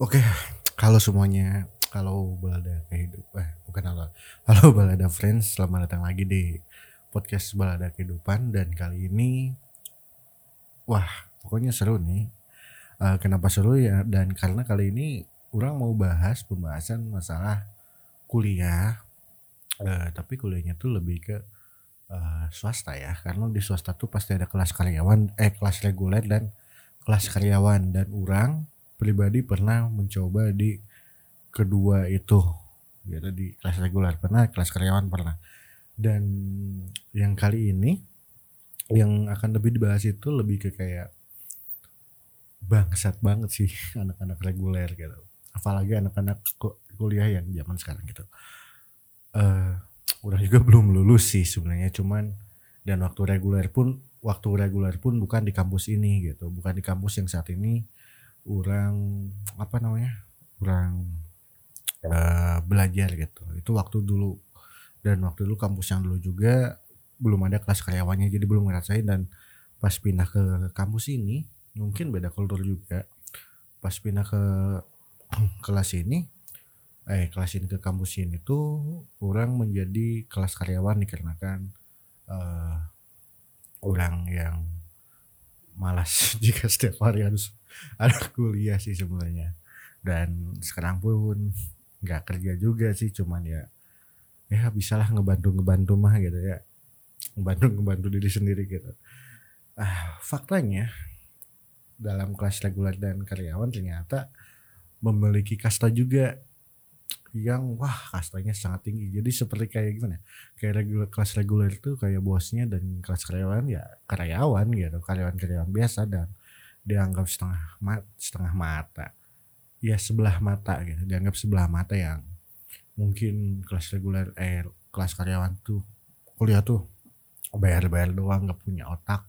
Oke, kalau semuanya, kalau balada kehidupan, eh bukan halo, halo balada friends, selamat datang lagi di podcast balada kehidupan dan kali ini, wah pokoknya seru nih. Eh, kenapa seru ya? Dan karena kali ini orang mau bahas pembahasan masalah kuliah, eh, tapi kuliahnya tuh lebih ke eh, swasta ya, karena di swasta tuh pasti ada kelas karyawan, eh kelas reguler dan kelas karyawan dan orang pribadi pernah mencoba di kedua itu gitu di kelas reguler pernah kelas karyawan pernah. Dan yang kali ini yang akan lebih dibahas itu lebih ke kayak bangsat banget sih anak-anak reguler gitu. Apalagi anak-anak ku- kuliah yang zaman sekarang gitu. Eh udah juga belum lulus sih sebenarnya cuman dan waktu reguler pun waktu reguler pun bukan di kampus ini gitu. Bukan di kampus yang saat ini orang apa namanya orang eh, belajar gitu. Itu waktu dulu dan waktu dulu kampus yang dulu juga belum ada kelas karyawannya jadi belum ngerasain dan pas pindah ke kampus ini mungkin beda kultur juga. Pas pindah ke kelas ini eh kelas ini ke kampus ini tuh orang menjadi kelas karyawan dikarenakan eh, orang yang malas jika setiap hari harus ada kuliah sih sebenarnya. Dan sekarang pun nggak kerja juga sih cuman ya ya bisalah ngebantu ngebantu mah gitu ya. Ngebantu ngebantu diri sendiri gitu. Ah faktanya dalam kelas reguler dan karyawan ternyata memiliki kasta juga yang wah kastanya sangat tinggi. Jadi seperti kayak gimana ya, kayak reguler kelas reguler itu kayak bosnya dan kelas karyawan ya karyawan gitu karyawan karyawan biasa dan dianggap setengah mat setengah mata. Ya sebelah mata gitu dianggap sebelah mata yang mungkin kelas reguler eh kelas karyawan tuh kuliah tuh bayar-bayar doang nggak punya otak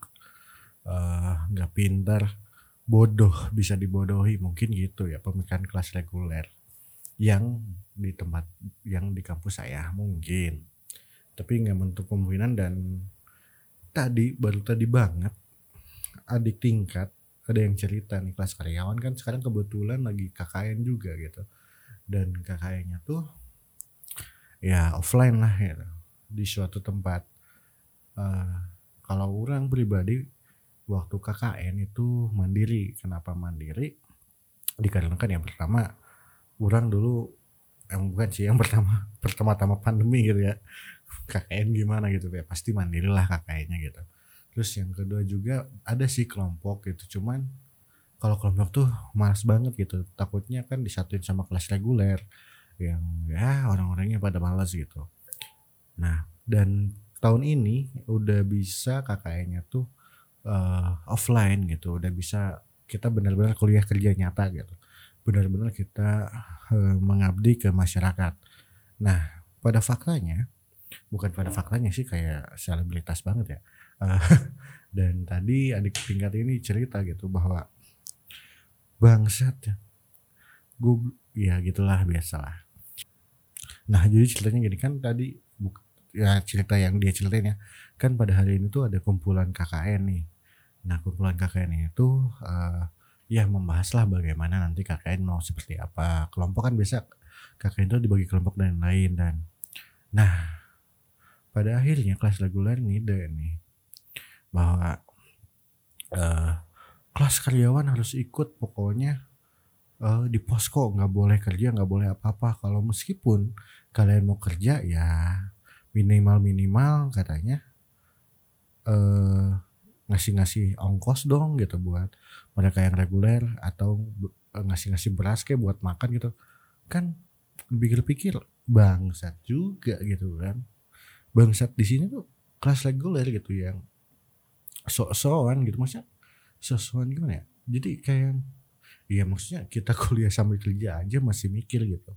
eh, nggak pintar bodoh bisa dibodohi mungkin gitu ya pemikiran kelas reguler yang di tempat yang di kampus saya mungkin. Tapi nggak menutup kemungkinan dan tadi baru tadi banget adik tingkat ada yang cerita nih kelas karyawan kan sekarang kebetulan lagi KKN juga gitu. Dan KKN-nya tuh ya offline lah ya di suatu tempat. Eh, kalau orang pribadi waktu KKN itu mandiri. Kenapa mandiri? Dikarenakan yang pertama orang dulu yang bukan sih yang pertama pertama-tama pandemi gitu ya. KKN gimana gitu ya pasti mandiri lah KKN-nya gitu. Terus yang kedua juga ada sih kelompok gitu cuman kalau kelompok tuh malas banget gitu. Takutnya kan disatuin sama kelas reguler yang ya orang-orangnya pada malas gitu. Nah dan tahun ini udah bisa KKN-nya tuh eh, offline gitu. Udah bisa kita benar-benar kuliah kerja nyata gitu benar-benar kita eh, mengabdi ke masyarakat. Nah pada faktanya bukan pada faktanya sih kayak selebritas banget ya. Eh, dan tadi adik tingkat ini cerita gitu bahwa bangsat gue ya gitulah biasalah. Nah jadi ceritanya gini kan tadi ya cerita yang dia ceritain ya kan pada hari ini tuh ada kumpulan KKN nih. Nah kumpulan KKN itu eh, ya membahas lah bagaimana nanti KKN mau seperti apa. Kelompok kan biasa KKN itu dibagi kelompok dan lain dan nah pada akhirnya kelas reguler ngide nih bahwa eh, kelas karyawan harus ikut pokoknya eh, di posko nggak boleh kerja nggak boleh apa-apa. Kalau meskipun kalian mau kerja ya minimal minimal katanya eh ngasih-ngasih ongkos dong gitu buat mereka yang reguler atau eh, ngasih-ngasih beras kayak buat makan gitu kan pikir-pikir bangsat juga gitu kan bangsat di sini tuh kelas reguler gitu yang sok-sokan gitu maksudnya sok-sokan gimana ya jadi kayak Iya maksudnya kita kuliah sambil kerja aja masih mikir gitu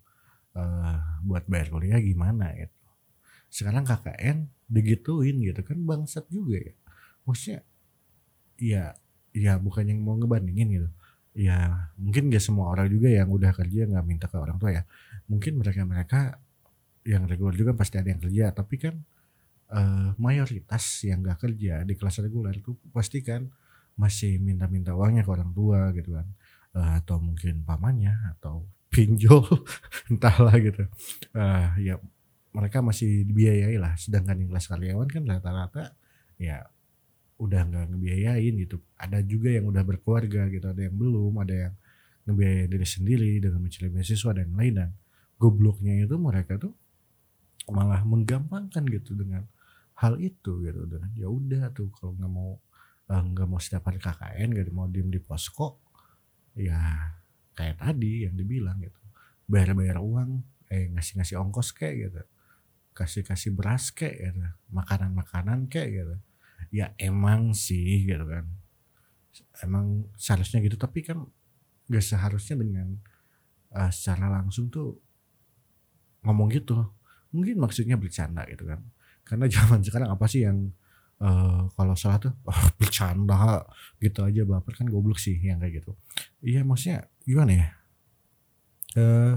eh buat bayar kuliah gimana gitu. Sekarang KKN digituin gitu kan bangsat juga ya. Maksudnya ya ya bukan yang mau ngebandingin gitu. Ya mungkin gak semua orang juga yang udah kerja nggak minta ke orang tua ya. Mungkin mereka-mereka yang reguler juga pasti ada yang kerja tapi kan eh, mayoritas yang gak kerja di kelas reguler itu pasti kan masih minta-minta uangnya ke orang tua gitu kan uh, atau mungkin pamannya atau pinjol entahlah gitu uh, ya mereka masih dibiayai lah sedangkan yang kelas karyawan kan rata-rata ya udah nggak ngebiayain gitu. Ada juga yang udah berkeluarga gitu ada yang belum ada yang ngebiayain diri sendiri dengan mencari beasiswa dan lain. Dan gobloknya itu mereka tuh malah menggampangkan gitu dengan hal itu gitu. Dengan ya udah tuh kalau nggak mau eh, nggak mau setiap hari KKN gak mau diem di posko ya kayak tadi yang dibilang gitu. Bayar-bayar uang eh ngasih-ngasih ongkos kayak gitu. Kasih-kasih beras kayak gitu. Makanan-makanan kayak gitu ya emang sih gitu kan. Emang seharusnya gitu tapi kan gak seharusnya dengan uh, secara langsung tuh ngomong gitu. Mungkin maksudnya bercanda gitu kan. Karena zaman sekarang apa sih yang uh, kalau salah tuh oh, bercanda gitu aja baper kan goblok sih yang kayak gitu. Iya maksudnya gimana ya? Uh,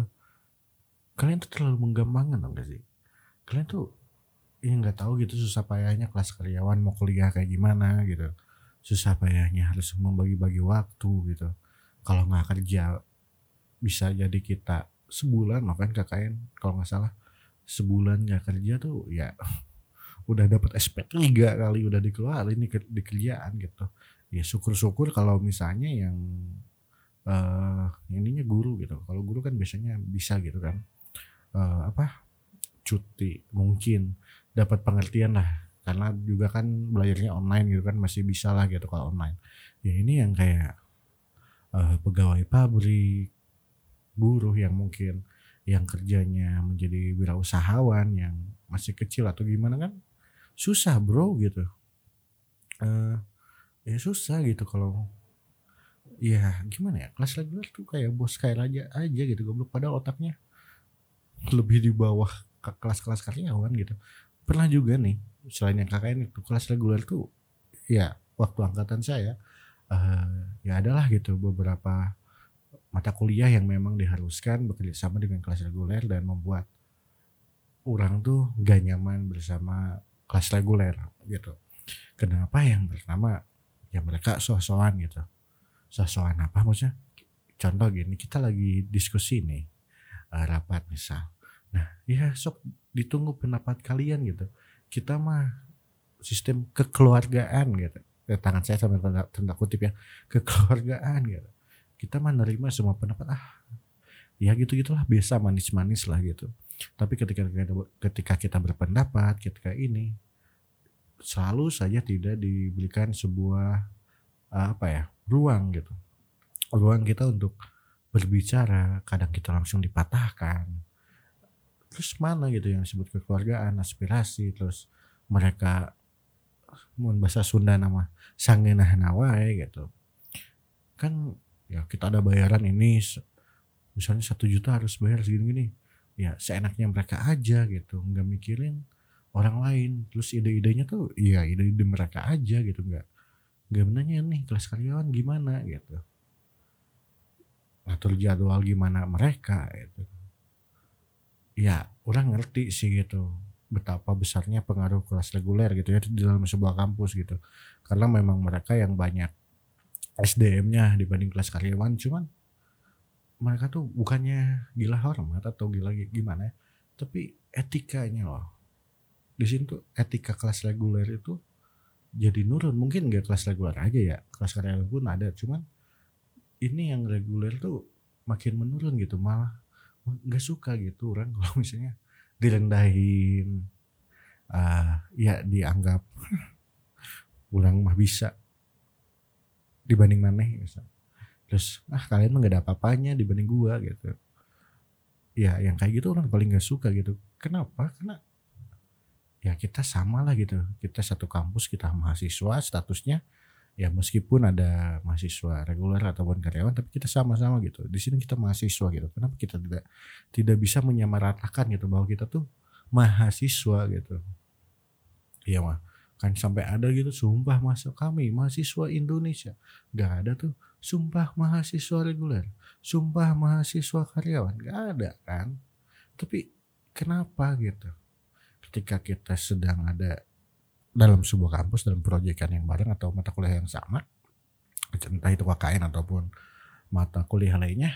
kalian tuh terlalu menggampangkan dong sih? Kalian tuh ya nggak tahu gitu susah payahnya kelas karyawan mau kuliah kayak gimana gitu. Susah payahnya harus membagi-bagi waktu gitu. Kalau nggak kerja bisa jadi kita sebulan makan KKN kalau nggak salah. Sebulan nggak kerja tuh ya udah dapat SP tiga kali udah dikeluarin di, di kerjaan gitu. Ya syukur-syukur kalau misalnya yang uh, ininya guru gitu. Kalau guru kan biasanya bisa gitu kan. Uh, apa cuti mungkin dapat pengertian lah. Karena juga kan belajarnya online gitu kan masih bisa lah gitu kalau online. Ya ini yang kayak uh, pegawai pabrik buruh yang mungkin yang kerjanya menjadi wirausahawan yang masih kecil atau gimana kan susah bro gitu. Uh, ya susah gitu kalau ya gimana ya kelas reguler tuh kayak bos kayak aja aja gitu goblok. Pada otaknya lebih di bawah kelas-kelas karyawan gitu pernah juga nih selain yang KKN itu kelas reguler tuh ya waktu angkatan saya uh, ya adalah gitu beberapa mata kuliah yang memang diharuskan bekerja sama dengan kelas reguler dan membuat orang tuh gak nyaman bersama kelas reguler gitu. Kenapa yang pertama ya mereka sosokan gitu. Sosokan apa maksudnya? Contoh gini, kita lagi diskusi nih uh, rapat misal Nah, ya sok ditunggu pendapat kalian gitu. Kita mah sistem kekeluargaan gitu. Eh, tangan saya sampai tanda, tanda kutip ya, kekeluargaan gitu. Kita mah nerima semua pendapat ah. Ya gitu-gitulah biasa manis-manis lah gitu. Tapi ketika ketika kita berpendapat, ketika ini selalu saja tidak diberikan sebuah apa ya ruang gitu ruang kita untuk berbicara kadang kita langsung dipatahkan terus mana gitu yang disebut kekeluargaan aspirasi terus mereka mau bahasa Sunda nama sangenah nawai gitu. Kan ya kita ada bayaran ini misalnya satu juta harus bayar segini-gini. Ya seenaknya mereka aja gitu nggak mikirin orang lain. Terus ide-idenya tuh iya ide-ide mereka aja gitu nggak nggak menanya nih kelas karyawan gimana gitu. Ngatur jadwal gimana mereka gitu ya orang ngerti sih gitu betapa besarnya pengaruh kelas reguler gitu ya di dalam sebuah kampus gitu. Karena memang mereka yang banyak SDM-nya dibanding kelas karyawan cuman mereka tuh bukannya gila hormat atau gila gimana ya tapi etikanya loh. Di sini tuh etika kelas reguler itu jadi nurun. Mungkin gak kelas reguler aja ya kelas karyawan pun ada cuman ini yang reguler tuh makin menurun gitu malah nggak suka gitu orang kalau misalnya direndahin. Uh, ya dianggap orang mah bisa dibanding maneh gitu. terus ah kalian mah gak ada apa-apanya dibanding gua gitu. Ya yang kayak gitu orang paling gak suka gitu. Kenapa? Karena ya kita sama lah gitu. Kita satu kampus kita mahasiswa statusnya ya meskipun ada mahasiswa reguler ataupun karyawan tapi kita sama-sama gitu. Di sini kita mahasiswa gitu. Kenapa kita tidak tidak bisa menyamaratakan gitu bahwa kita tuh mahasiswa gitu? Iya mah. Kan sampai ada gitu sumpah masuk kami mahasiswa Indonesia. Gak ada tuh sumpah mahasiswa reguler. Sumpah mahasiswa karyawan. Gak ada kan? Tapi kenapa gitu? Ketika kita sedang ada dalam sebuah kampus dalam proyekan yang bareng atau mata kuliah yang sama entah itu KKN ataupun mata kuliah lainnya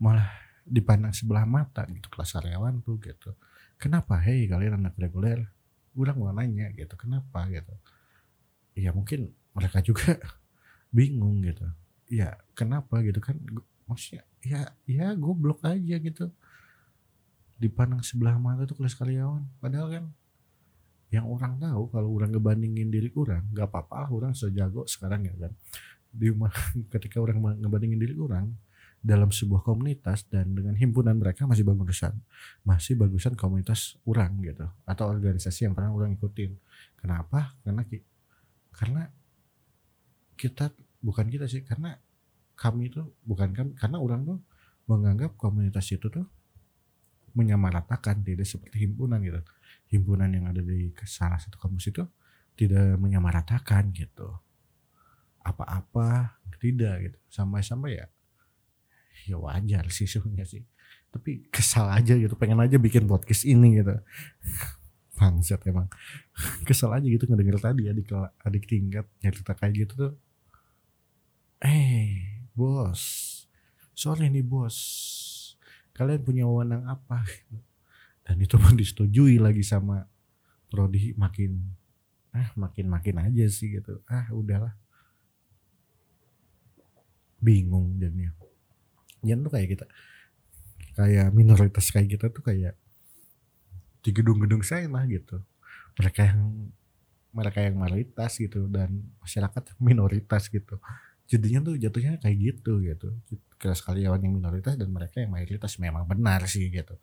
malah dipandang sebelah mata gitu kelas karyawan tuh gitu. Kenapa? Hei kalian anak reguler udah mau nanya gitu kenapa gitu? Ya mungkin mereka juga bingung gitu. Ya kenapa gitu kan? Maksudnya ya ya goblok aja gitu. Dipandang sebelah mata tuh kelas karyawan padahal kan yang orang tahu kalau orang ngebandingin diri orang nggak apa-apa orang sejago sekarang ya kan? Di ketika orang ngebandingin diri orang dalam sebuah komunitas dan dengan himpunan mereka masih bagusan. Masih bagusan komunitas orang gitu. Atau organisasi yang pernah orang ikutin. Kenapa? Karena karena kita bukan kita sih karena kami itu bukan kan karena orang tuh menganggap komunitas itu tuh menyamaratakan tidak seperti himpunan gitu himpunan yang ada di salah satu kampus itu tidak menyamaratakan gitu. Apa-apa tidak gitu. Sampai-sampai ya ya wajar sih sebenarnya sih. Tapi kesal aja gitu pengen aja bikin podcast ini gitu. Bangsat emang. Kesal aja gitu ngedenger tadi adik adik tingkat cerita kayak gitu tuh. Eh bos. Sorry nih bos. Kalian punya wewenang apa dan itu pun disetujui lagi sama prodi makin ah makin makin aja sih gitu. Ah udahlah. Bingung jadinya. Yan tuh kayak kita kayak minoritas kayak kita tuh kayak di gedung-gedung saya lah gitu. Mereka yang mereka yang mayoritas gitu dan masyarakat minoritas gitu. Jadinya tuh jatuhnya kayak gitu gitu. Kelas karyawan yang minoritas dan mereka yang mayoritas memang benar sih gitu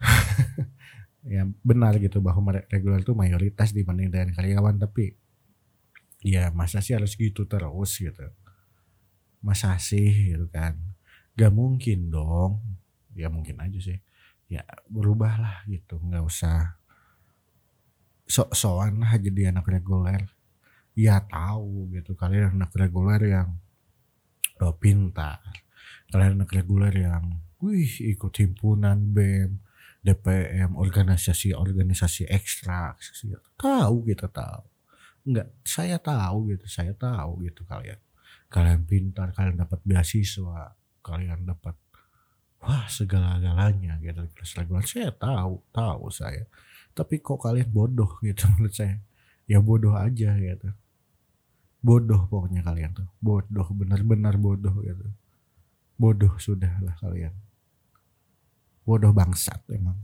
ya benar gitu bahwa reguler itu mayoritas dibanding dengan karyawan tapi ya masa sih harus gitu terus gitu. Masa sih gitu kan? Gak mungkin dong. Ya mungkin aja sih. Ya berubah lah gitu. Nggak usah sok-sokan lah jadi anak reguler. Ya tahu gitu kalian anak reguler yang oh, pintar. Kalian anak reguler yang wih ikut himpunan BEM DPM organisasi-organisasi ekstra tahu gitu tahu. Nggak saya tahu gitu saya tahu gitu kalian. Kalian pintar kalian dapat beasiswa kalian dapat wah segala-galanya gitu kelas saya tahu tahu saya. Tapi kok kalian bodoh gitu menurut saya? Ya bodoh aja gitu. Bodoh pokoknya kalian tuh. Bodoh benar-benar bodoh gitu. Bodoh sudah lah kalian bodoh bangsat emang